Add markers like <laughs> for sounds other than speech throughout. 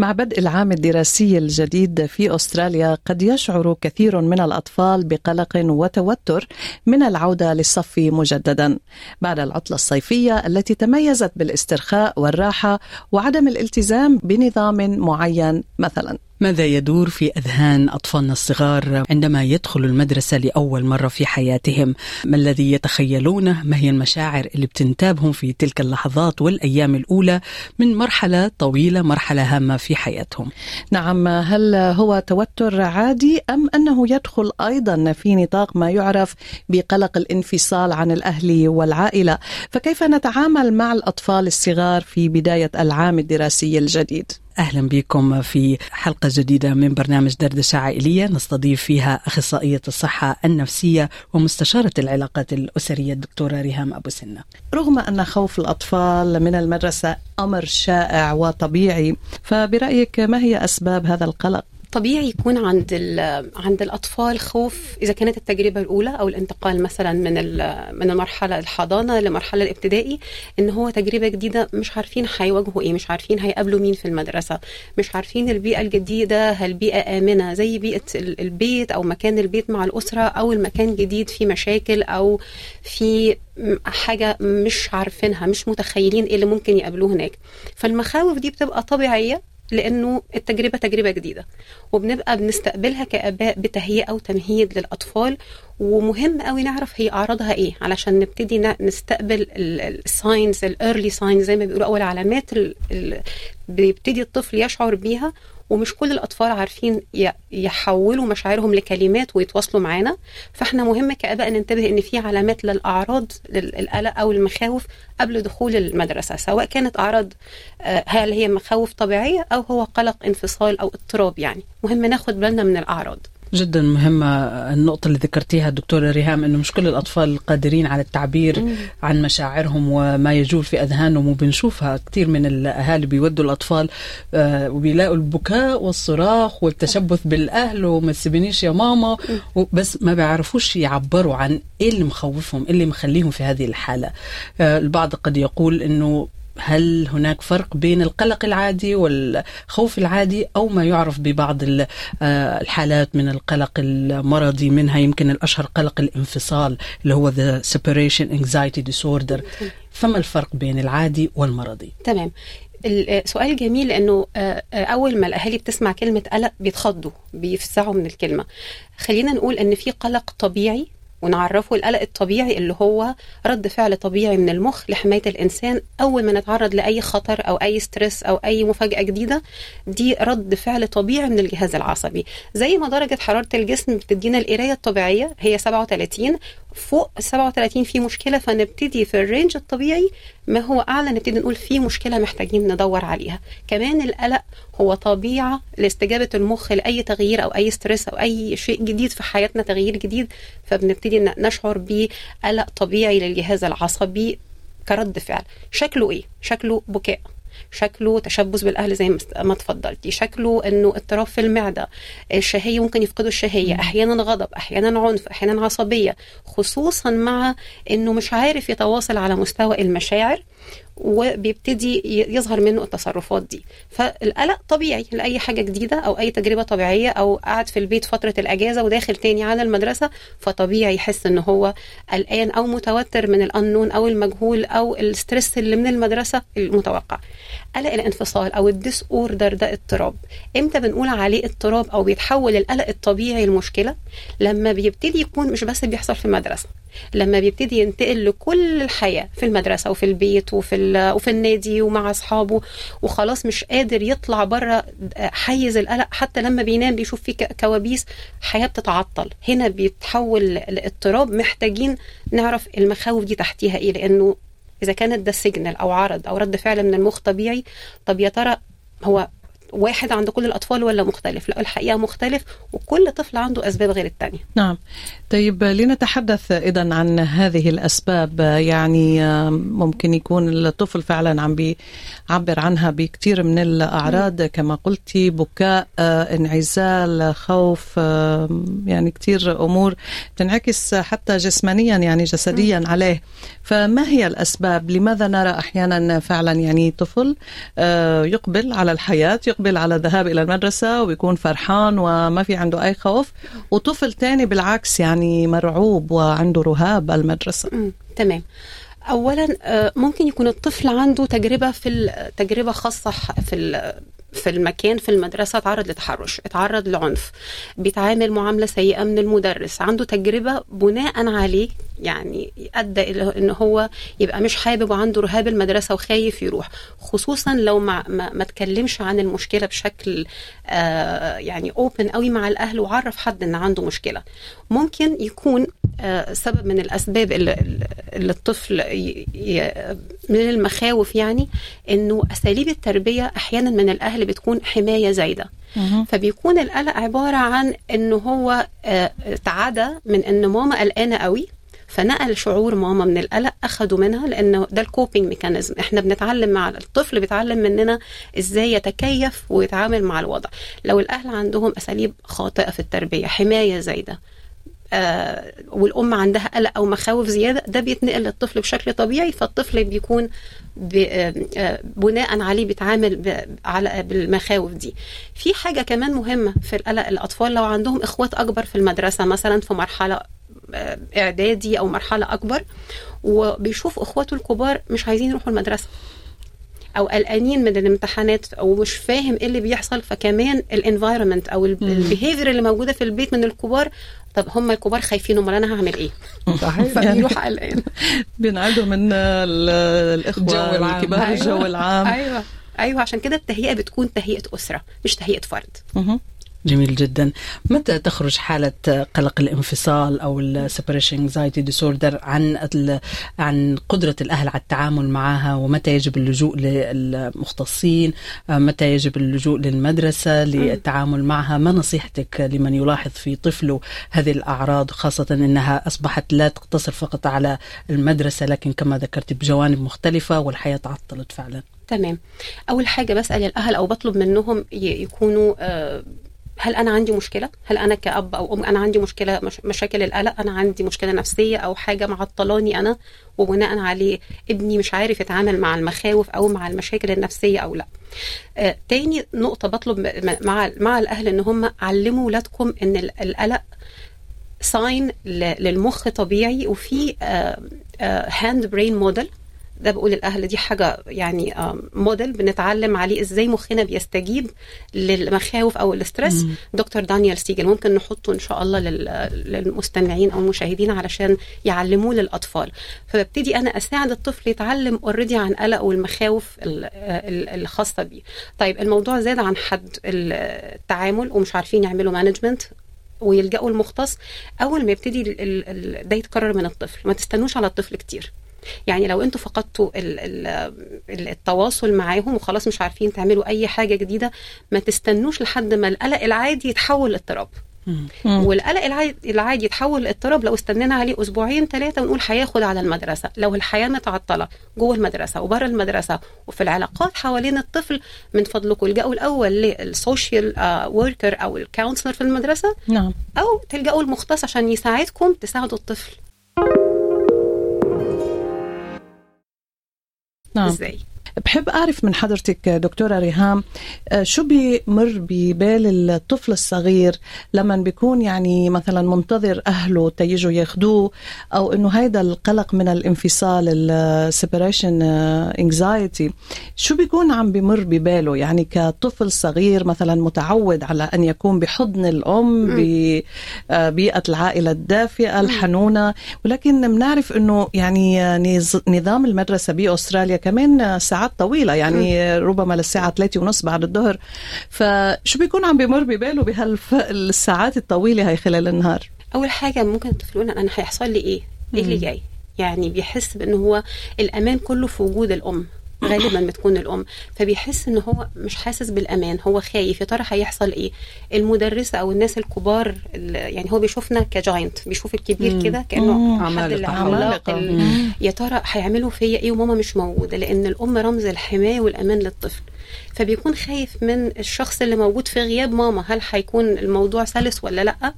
مع بدء العام الدراسي الجديد في أستراليا قد يشعر كثير من الأطفال بقلق وتوتر من العودة للصف مجددا. بعد العطلة الصيفية التي تميزت بالاسترخاء والراحة وعدم الالتزام بنظام معين مثلا. ماذا يدور في أذهان أطفالنا الصغار عندما يدخلوا المدرسة لأول مرة في حياتهم؟ ما الذي يتخيلونه؟ ما هي المشاعر اللي بتنتابهم في تلك اللحظات والأيام الأولى من مرحلة طويلة، مرحلة هامة في حياتهم؟ نعم، هل هو توتر عادي أم أنه يدخل أيضا في نطاق ما يعرف بقلق الانفصال عن الأهل والعائلة؟ فكيف نتعامل مع الأطفال الصغار في بداية العام الدراسي الجديد؟ أهلا بكم في حلقة جديدة من برنامج دردشه عائليه نستضيف فيها أخصائية الصحة النفسية ومستشارة العلاقات الأسرية الدكتورة ريهام أبو سنة. رغم أن خوف الأطفال من المدرسة أمر شائع وطبيعي، فبرأيك ما هي أسباب هذا القلق؟ طبيعي يكون عند عند الأطفال خوف إذا كانت التجربة الأولى أو الانتقال مثلا من من المرحلة الحضانة لمرحلة الابتدائي إن هو تجربة جديدة مش عارفين هيواجهوا إيه مش عارفين هيقابلوا مين في المدرسة مش عارفين البيئة الجديدة هل بيئة آمنة زي بيئة البيت أو مكان البيت مع الأسرة أو المكان جديد في مشاكل أو في حاجة مش عارفينها مش متخيلين إيه اللي ممكن يقابلوه هناك. فالمخاوف دي بتبقى طبيعية لأنه التجربة تجربة جديدة. وبنبقى بنستقبلها كآباء بتهيئة وتمهيد للأطفال ومهم قوي نعرف هي أعراضها إيه علشان نبتدي نستقبل ال signs ال early signs زي ما بيقولوا اول علامات بيبتدي الطفل يشعر بيها ومش كل الأطفال عارفين يحولوا مشاعرهم لكلمات ويتواصلوا معانا. فإحنا مهم كآباء ننتبه إن في علامات للأعراض القلق أو المخاوف قبل دخول المدرسة سواء كانت أعراض آه، هل هي مخاوف طبيعية أو هو قلق انفصال أو اضطراب يعني. مهم ناخد بالنا من الأعراض. جدا مهمة النقطة اللي ذكرتيها دكتورة ريهام أنه مش كل الأطفال قادرين على التعبير مم. عن مشاعرهم وما يجول في أذهانهم وبنشوفها كثير من الأهالي بيودوا الأطفال آه، وبيلاقوا البكاء والصراخ والتشبث بالأهل وما تسيبنيش يا ماما. بس ما بيعرفوش يعبروا عن إيه اللي مخوفهم إيه اللي مخليهم في هذه الحالة. آه، البعض قد يقول أنه هل هناك فرق بين القلق العادي والخوف العادي أو ما يعرف ببعض آه، الحالات من القلق المرضي؟ منها يمكن الأشهر قلق الانفصال اللي هو the separation anxiety disorder. فما الفرق بين العادي والمرضي؟ تمام. السؤال جميل لأنه آه، آه، أول ما الأهالي بتسمع كلمة قلق بيتخضوا بيفزعوا من الكلمة. خلينا نقول إن في قلق طبيعي ونعرفه القلق الطبيعي اللي هو رد فعل طبيعي من المخ لحماية الإنسان أول ما نتعرض لأي خطر أو أي stress أو أي مفاجأة جديدة دي رد فعل طبيعي من الجهاز العصبي. زي ما درجة حرارة الجسم بتدينا القراية الطبيعية هي 37 فوق 37 في مشكلة فنبتدي في ال range الطبيعي ما هو أعلى نبتدي نقول في مشكلة محتاجين ندور عليها. كمان القلق هو طبيعة لاستجابة المخ لأي تغيير أو أي stress أو أي شيء جديد في حياتنا تغيير جديد فبنبتدي نشعر بقلق طبيعي للجهاز العصبي كرد فعل. شكله إيه؟ شكله بكاء. شكله تشبث بالأهل زي ما تفضلتي. شكله إنه اضطراب في المعدة. الشهية ممكن يفقدوا الشهية. أحيانا غضب أحيانا عنف أحيانا عصبية. خصوصا مع إنه مش عارف يتواصل على مستوى المشاعر. وبيبتدي يظهر منه التصرفات دي. فالقلق طبيعي لأي حاجة جديدة أو أي تجربة طبيعية أو قاعد في البيت فترة الأجازة وداخل تاني على المدرسة فطبيعي يحس إن هو قلقان أو متوتر من الأنون أو المجهول أو ال stress اللي من المدرسة المتوقع. قلق الانفصال أو ال disorder ده اضطراب. إمتى بنقول عليه اضطراب أو بيتحول القلق الطبيعي لمشكله لما بيبتدي يكون مش بس بيحصل في المدرسة لما بيبتدي ينتقل لكل الحياة في المدرسة وفي البيت وفي وفي النادي ومع أصحابه وخلاص مش قادر يطلع بره حيز القلق. حتى لما بينام بيشوف فيه كوابيس حياة بتتعطل. هنا بيتحول لاضطراب محتاجين نعرف المخاوف دي تحتيها إيه لأنه إذا كانت ده signal أو عرض أو رد فعل من المخ طبيعي طب يا ترى هو واحد عند كل الأطفال ولا مختلف؟ لا الحقيقة مختلف وكل طفل عنده أسباب غير الثانية نعم. طيب لنتحدث اذا عن هذه الأسباب. يعني ممكن يكون الطفل فعلا عم بيعبر عنها بكثير من الأعراض. كما قلتي بكاء انعزال خوف يعني كثير أمور تنعكس حتى جسمانيا يعني جسديا عليه. فما هي الأسباب؟ لماذا نرى أحيانا فعلا يعني طفل يقبل على الحياة يقبل على الذهاب إلى المدرسة وبيكون فرحان وما في عنده أي خوف وطفل تاني بالعكس يعني مرعوب وعنده رهاب المدرسة. تمام. اولا ممكن يكون الطفل عنده تجربة في تجربة خاصة في في المكان في المدرسة اتعرض لتحرش اتعرض لعنف بيتعامل معاملة سيئة من المدرس عنده تجربة بناء عليه يعني أدى إلى إن هو يبقى مش حابب وعنده رهاب المدرسة وخايف يروح. خصوصا لو ما ما, ما اتكلمش عن المشكلة بشكل آه يعني اوبن قوي مع الأهل وعرف حد إن عنده مشكلة. ممكن يكون آه سبب من الأسباب اللي, اللي الطفل ي ي من المخاوف يعني إنه أساليب التربية أحيانا من الأهل بتكون حماية زايدة. فبيكون القلق عبارة عن إنه هو آه تعدى من إن ماما قلقانة قوي فنقل شعور ماما من القلق أخده منها لأنه ده ال coping mechanism إحنا بنتعلم مع الطفل بيتعلم مننا إزاي يتكيف ويتعامل مع الوضع. لو الأهل عندهم أساليب خاطئة في التربية حماية زايدة آه والأم عندها قلق أو مخاوف زيادة ده بيتنقل للطفل بشكل طبيعي فالطفل بيكون آه بناء عليه بيتعامل على بالمخاوف دي. في حاجة كمان مهمة في القلق الأطفال لو عندهم إخوات أكبر في المدرسة مثلا في مرحلة إعدادي أو مرحلة أكبر وبيشوف أخواته الكبار مش عايزين يروحوا المدرسة أو قلقانين من الامتحانات أو مش فاهم إيه اللي بيحصل. فكمان ال environment أو ال behavior اللي موجودة في البيت من الكبار طب هم الكبار خايفين امال أنا هعمل إيه؟ صحيح. <laughs> فبيروح قلقان. بينعدوا من الإخوة الجو العام. الكبار الجو العام. أيوه. أيوه عشان كده التهيئة بتكون تهيئة أسرة مش تهيئة فرد. جميل جدا. متى تخرج حالة قلق الانفصال أو ال separation anxiety disorder عن عن قدرة الأهل على التعامل معها؟ ومتى يجب اللجوء للمختصين؟ متى يجب اللجوء للمدرسة للتعامل معها؟ ما نصيحتك لمن يلاحظ في طفله هذه الأعراض خاصة أنها أصبحت لا تقتصر فقط على المدرسة لكن كما ذكرت بجوانب مختلفة والحياة تعطلت فعلا؟ تمام. أول حاجة بسأل الأهل أو بطلب منهم يكونوا آه هل أنا عندي مشكلة؟ هل أنا كأب أو أم أنا عندي مشكلة مش مشاكل القلق؟ أنا عندي مشكلة نفسية أو حاجة معطلاني أنا وبناء عليه ابني مش عارف يتعامل مع المخاوف أو مع المشاكل النفسية أو لأ. آه تاني نقطة بطلب مع مع الأهل إن هم علموا ولادكم إن القلق sign للمخ طبيعي وفي hand brain model ده بقول الأهل دي حاجة يعني موديل بنتعلم عليه إزاي مخنا بيستجيب للمخاوف أو ال stress دكتور دانيال سيجل ممكن نحطه إن شاء الله للمستمعين أو المشاهدين علشان يعلموه للأطفال. فببتدي أنا أساعد الطفل يتعلم already عن قلق والمخاوف الخاصة بيه. طيب الموضوع زاد عن حد التعامل ومش عارفين يعملوا مانجمنت ويلجأوا المختص أول ما يبتدي ده يتكرر من الطفل. ما تستنوش على الطفل كتير. يعني لو أنتوا فقدتوا التواصل معاهم وخلاص مش عارفين تعملوا أي حاجة جديدة ما تستنوش لحد ما القلق العادي يتحول لاضطراب والقلق العادي يتحول لاضطراب لو استنينا عليه أسبوعين ثلاثة ونقول هياخد على المدرسة. لو الحياة متعطلة جوه المدرسة وبره المدرسة وفي العلاقات حوالين الطفل من فضلكم الجأوا الأول لل social worker أو ال counselor في المدرسة نعم. أو تلجأوا المختص عشان يساعدكم تساعدوا الطفل. نعم. إزاي بحب أعرف من حضرتك دكتورة ريهام شو بيمر ببال الطفل الصغير لما بيكون يعني مثلا منتظر أهله تيجوا ياخدوه أو إنه هيدا القلق من الانفصال ال separation anxiety شو بيكون عم بمر بباله؟ يعني كطفل صغير مثلا متعود على أن يكون بحضن الأم ببيئة العائلة الدافئة الحنونة ولكن بنعرف إنه يعني نظام المدرسة بأستراليا كمان ساعات طويلة يعني م. ربما للساعة ثلاثة ونص بعد الظهر فشو بيكون عم بمر بباله بهالساعات الطويلة هاي خلال النهار أول حاجة ممكن يقول أنا هيحصل لي إيه؟ إيه اللي جاي؟ يعني بيحس بأنه هو الأمان كله في وجود الأم غالبا بتكون الأم. فبيحس إن هو مش حاسس بالأمان. هو خايف. يا ترى هيحصل إيه؟ المدرسة أو الناس الكبار ال- يعني هو بيشوفنا كجاينت. بيشوف الكبير. كده كأنه. حد عمالقة. اللي عملاق عمالقة. ال- مم. يا ترى هيعملوا فيا إيه وماما مش موجودة؟ لأن الأم رمز الحماية والأمان للطفل. فبيكون خايف من الشخص اللي موجود في غياب ماما. هل هيكون الموضوع سلس ولا لأ؟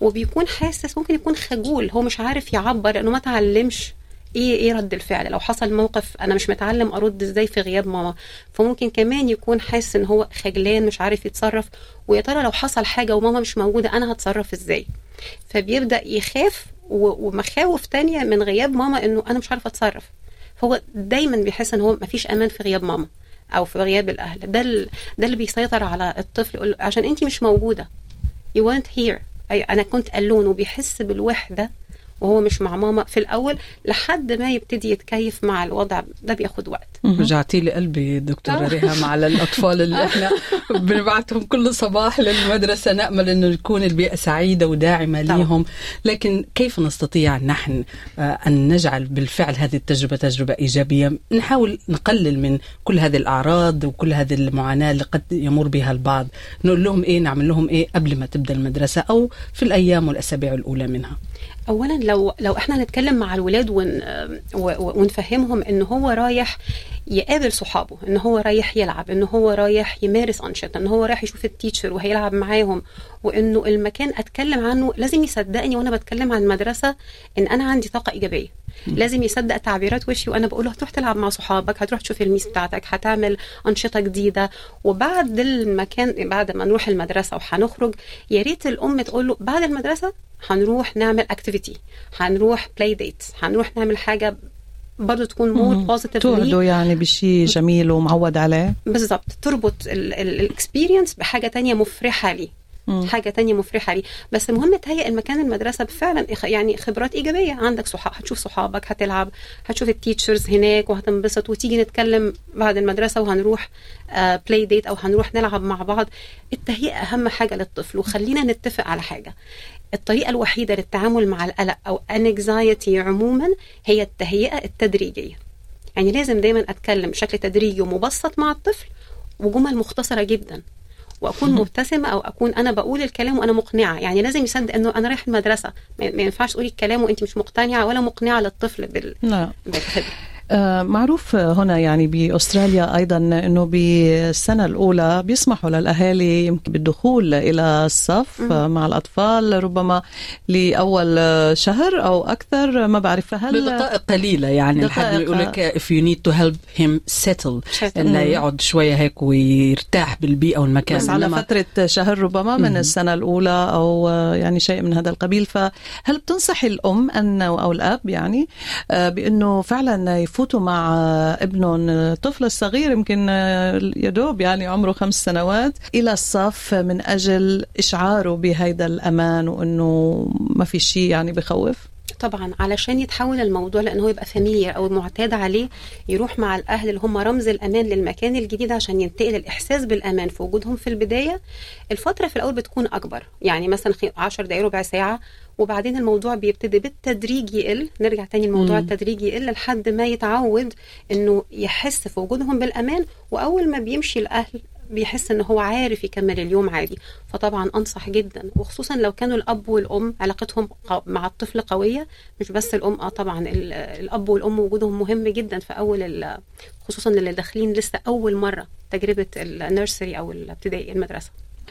وبيكون حاسس. ممكن يكون خجول. هو مش عارف يعبر لأنه ما تعلمش إيه إيه رد الفعل؟ لو حصل موقف أنا مش متعلم ارد إزاي في غياب ماما. فممكن كمان يكون حاسس ان هو خجلان مش عارف يتصرف ويا ترى لو حصل حاجة وماما مش موجودة أنا هتصرف إزاي؟ فبيبدأ يخاف ومخاوف تانية من غياب ماما انه أنا مش عارف اتصرف. فهو دايما بيحس ان هو مفيش أمان في غياب ماما أو في غياب الاهل. ده ده اللي بيسيطر على الطفل يقول عشان انت مش موجودة you weren't here. أي أنا كنت الون وبيحس بالوحدة وهو مش مع ماما في الأول لحد ما يبتدي يتكيف مع الوضع. ده بياخد وقت. رجعتي لي قلبي دكتورة ريهام على الأطفال اللي إحنا بنبعتهم كل صباح للمدرسة نأمل أنه يكون البيئة سعيدة وداعمة طبعا. ليهم. لكن كيف نستطيع نحن آه، أن نجعل بالفعل هذه التجربة تجربة إيجابية؟ نحاول نقلل من كل هذه الأعراض وكل هذه المعاناة اللي قد يمر بها البعض. نقول لهم إيه نعمل لهم إيه قبل ما تبدأ المدرسة أو في الأيام والأسابيع الأولى منها. اولا لو لو إحنا هنتكلم مع الولاد ون ونفهمهم إن هو رايح يقابل صحابه إن هو رايح يلعب إن هو رايح يمارس أنشطة إن هو رايح يشوف التيتشر وهيلعب معاهم وإنه المكان أتكلم عنه لازم يصدقني وأنا بتكلم عن المدرسة إن أنا عندي طاقة إيجابية. لازم يصدق تعبيرات وشي وأنا بقول له هتروح تلعب مع صحابك هتروح تشوف ال Miss بتاعتك هتعمل أنشطة جديدة. وبعد المكان بعد ما نروح المدرسة وهنخرج يا ريت الأم تقول له بعد المدرسة هنروح نعمل activity هنروح play date هنروح نعمل حاجة برضه تكون more positive توعدوا يعني بشيء جميل ومعود عليه. بالظبط تربط ال experience بحاجة تانية مفرحة ليه. حاجة تانية مفرحة ليه. بس المهم تهيئ المكان المدرسة بفعلا يعني خبرات إيجابية. عندك صحاب هتشوف صحابك هتلعب هتشوف ال teachers هناك وهتنبسط وتيجي نتكلم بعد المدرسة وهنروح play date أو هنروح نلعب مع بعض. التهيئه أهم حاجة للطفل وخلينا نتفق على حاجة. الطريقة الوحيدة للتعامل مع القلق أو anxiety عموما هي التهيئة التدريجية. يعني لازم دايما أتكلم بشكل تدريجي ومبسط مع الطفل وجمل مختصرة جدا. وأكون <laughs> مبتسمة أو أكون أنا بقول الكلام وأنا مقنعة. يعني لازم يصدق إنه أنا رايح المدرسة. ما ينفعش تقولي الكلام وانت مش مقتنعة ولا مقنعة للطفل بال... لا. بالخبره معروف هنا يعني بأستراليا أيضا إنه بالسنة الأولى بيسمحوا للأهالي يمكن بالدخول إلى الصف. مع الأطفال ربما لأول شهر أو أكثر ما بعرف فهل بدقائق قليلة يعني لحد ما دقائق. يقول لك if you need to help him settle. إنه يقعد شوية هيك ويرتاح بالبيئة والمكان بس على فترة شهر ربما من الأولى أو آه، يعني شيء من هذا القبيل فهل بتنصحي الأم أن أو الأب يعني آه، بأنه فعلا يفوتوا مع ابنهم الطفل الصغير يمكن آه، يدوب يعني عمره خمس سنوات إلى الصف من أجل إشعاره بهذا الأمان وأنه ما في شيء يعني بخوف. طبعا علشان يتحول الموضوع لأنه يبقى فاميليار أو معتاد عليه يروح مع الأهل اللي هم رمز الأمان للمكان الجديد عشان ينتقل الإحساس بالأمان في وجودهم في البداية. الفترة في الأول بتكون أكبر يعني مثلا 10 دقائق ربع ساعة وبعدين الموضوع بيبتدي بالتدريج يقل. نرجع تاني الموضوع مم. التدريجي يقل لحد ما يتعود إنه يحس في وجودهم بالأمان. وأول ما بيمشي الأهل بيحس إن هو عارف يكمل اليوم عادي فطبعا أنصح جدا وخصوصا لو كانوا الأب والأم علاقتهم مع الطفل قوية مش بس الأم آه طبعا ال- الأب والأم وجودهم مهم جدا في أول خصوصا اللي داخلين لسه أول مرة تجربة ال nursery أو الابتدائي المدرسة.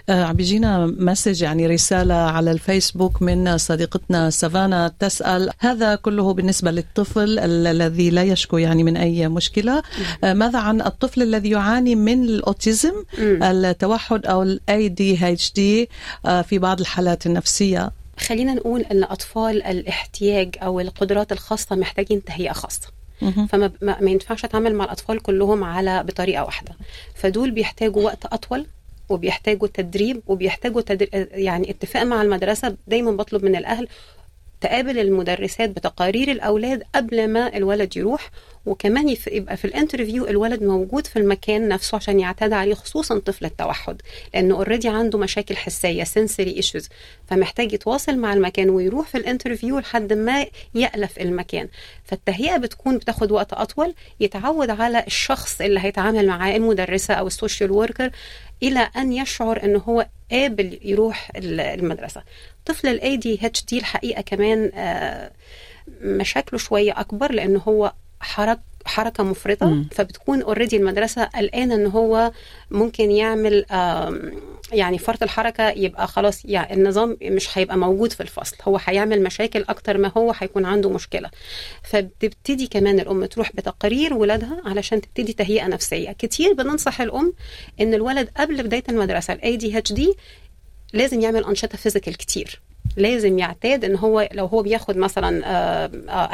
عم بيجينا message يعني رسالة على الفيسبوك من صديقتنا سافانا تسأل هذا كله بالنسبة للطفل ال- الذي لا يشكو يعني من أي مشكلة آه، ماذا عن الطفل الذي يعاني من ال autism. التوحد أو ال ADHD في بعض الحالات النفسية خلينا نقول إن اطفال الاحتياج أو القدرات الخاصة محتاجين تهيئة خاصة مهم. فما ما ما ينفعش أتعامل مع الأطفال كلهم على بطريقة واحدة فدول بيحتاجوا وقت أطول وبيحتاجوا تدريب وبيحتاجوا تدر... يعني اتفاق مع المدرسة. دايما بطلب من الأهل تقابل المدرسات بتقارير الأولاد قبل ما الولد يروح وكمان يبقى في الانترفيو الولد موجود في المكان نفسه عشان يعتاد عليه خصوصا طفل التوحد لأنه already عنده مشاكل حسية sensory issues فمحتاج يتواصل مع المكان ويروح في ال interview لحد ما يألف المكان. فالتهيئة بتكون بتاخد وقت أطول يتعود على الشخص اللي هيتعامل معاه المدرسة أو ال social worker إلى أن يشعر إن هو قابل يروح ال- المدرسة. طفل ال ADHD الحقيقة كمان آه، مشاكله شوية أكبر لأن هو حرك حركة مفرطة. مم. فبتكون already المدرسة قلقانة إن هو ممكن يعمل يعني فرط الحركة يبقى خلاص يعني النظام مش هيبقى موجود في الفصل. هو هيعمل مشاكل أكتر ما هو هيكون عنده مشكلة. فبتبتدي كمان الأم تروح بتقارير ولادها علشان تبتدي تهيئة نفسية. كتير بننصح الأم إن الولد قبل بداية المدرسة ال ADHD لازم يعمل أنشطة physical كتير. لازم يعتاد إن هو لو هو بياخد مثلا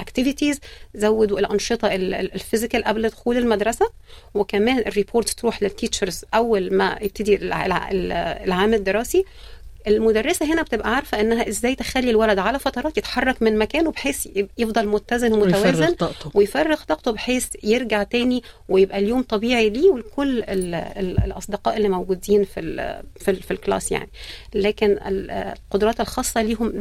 activities زودوا الأنشطة ال- ال- ال physical قبل دخول المدرسة وكمان ال report تروح لل teachers أول ما يبتدي الع- الع- العام الدراسي. المدرسة هنا بتبقى عارفة إنها إزاي تخلي الولد على فترات يتحرك من مكانه بحيث يفضل متزن ويفرغ ومتوازن طاقته ويفرغ طاقته بحيث يرجع تاني ويبقى اليوم طبيعي ليه ولكل ال ال الأصدقاء اللي موجودين في ال في, ال في ال class يعني لكن ال- القدرات الخاصة ليهم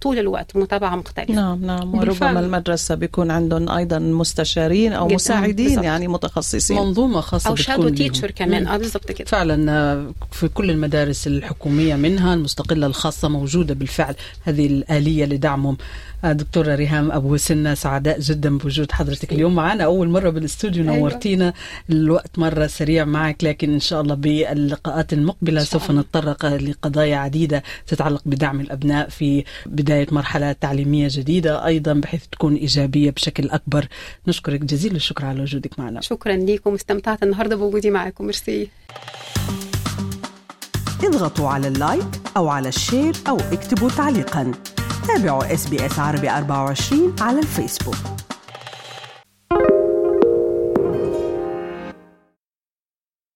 طول الوقت متابعة مختلفة نعم نعم بالفعل. وربما المدرسة بيكون عندهم أيضا مستشارين أو جداً، مساعدين بالضبط. يعني متخصصين منظومة خاصة أو shadow. teacher كمان. آه بالظبط كده فعلا آه، في كل المدارس الحكومية منها المستقلة الخاصة موجودة بالفعل هذه الآلية لدعمهم. آه، دكتورة ريهام أبو سنة سعداء جدا بوجود حضرتك اليوم معنا. أول مرة بالأستوديو أيوة. نورتينا. الوقت مرة سريع معك لكن إن شاء الله باللقاءات المقبلة سوف. نتطرق لقضايا عديدة تتعلق بدعم الأبناء في بداية مرحلة تعليمية جديدة أيضا بحيث تكون إيجابية بشكل أكبر. نشكرك جزيل الشكر على وجودك معنا. شكرا ليكم. استمتعت النهارده بوجودي معاكم ميرسي. اضغطوا على ال like أو على ال share أو اكتبوا تعليقا. تابعوا SBS عربي 24 على الفيسبوك.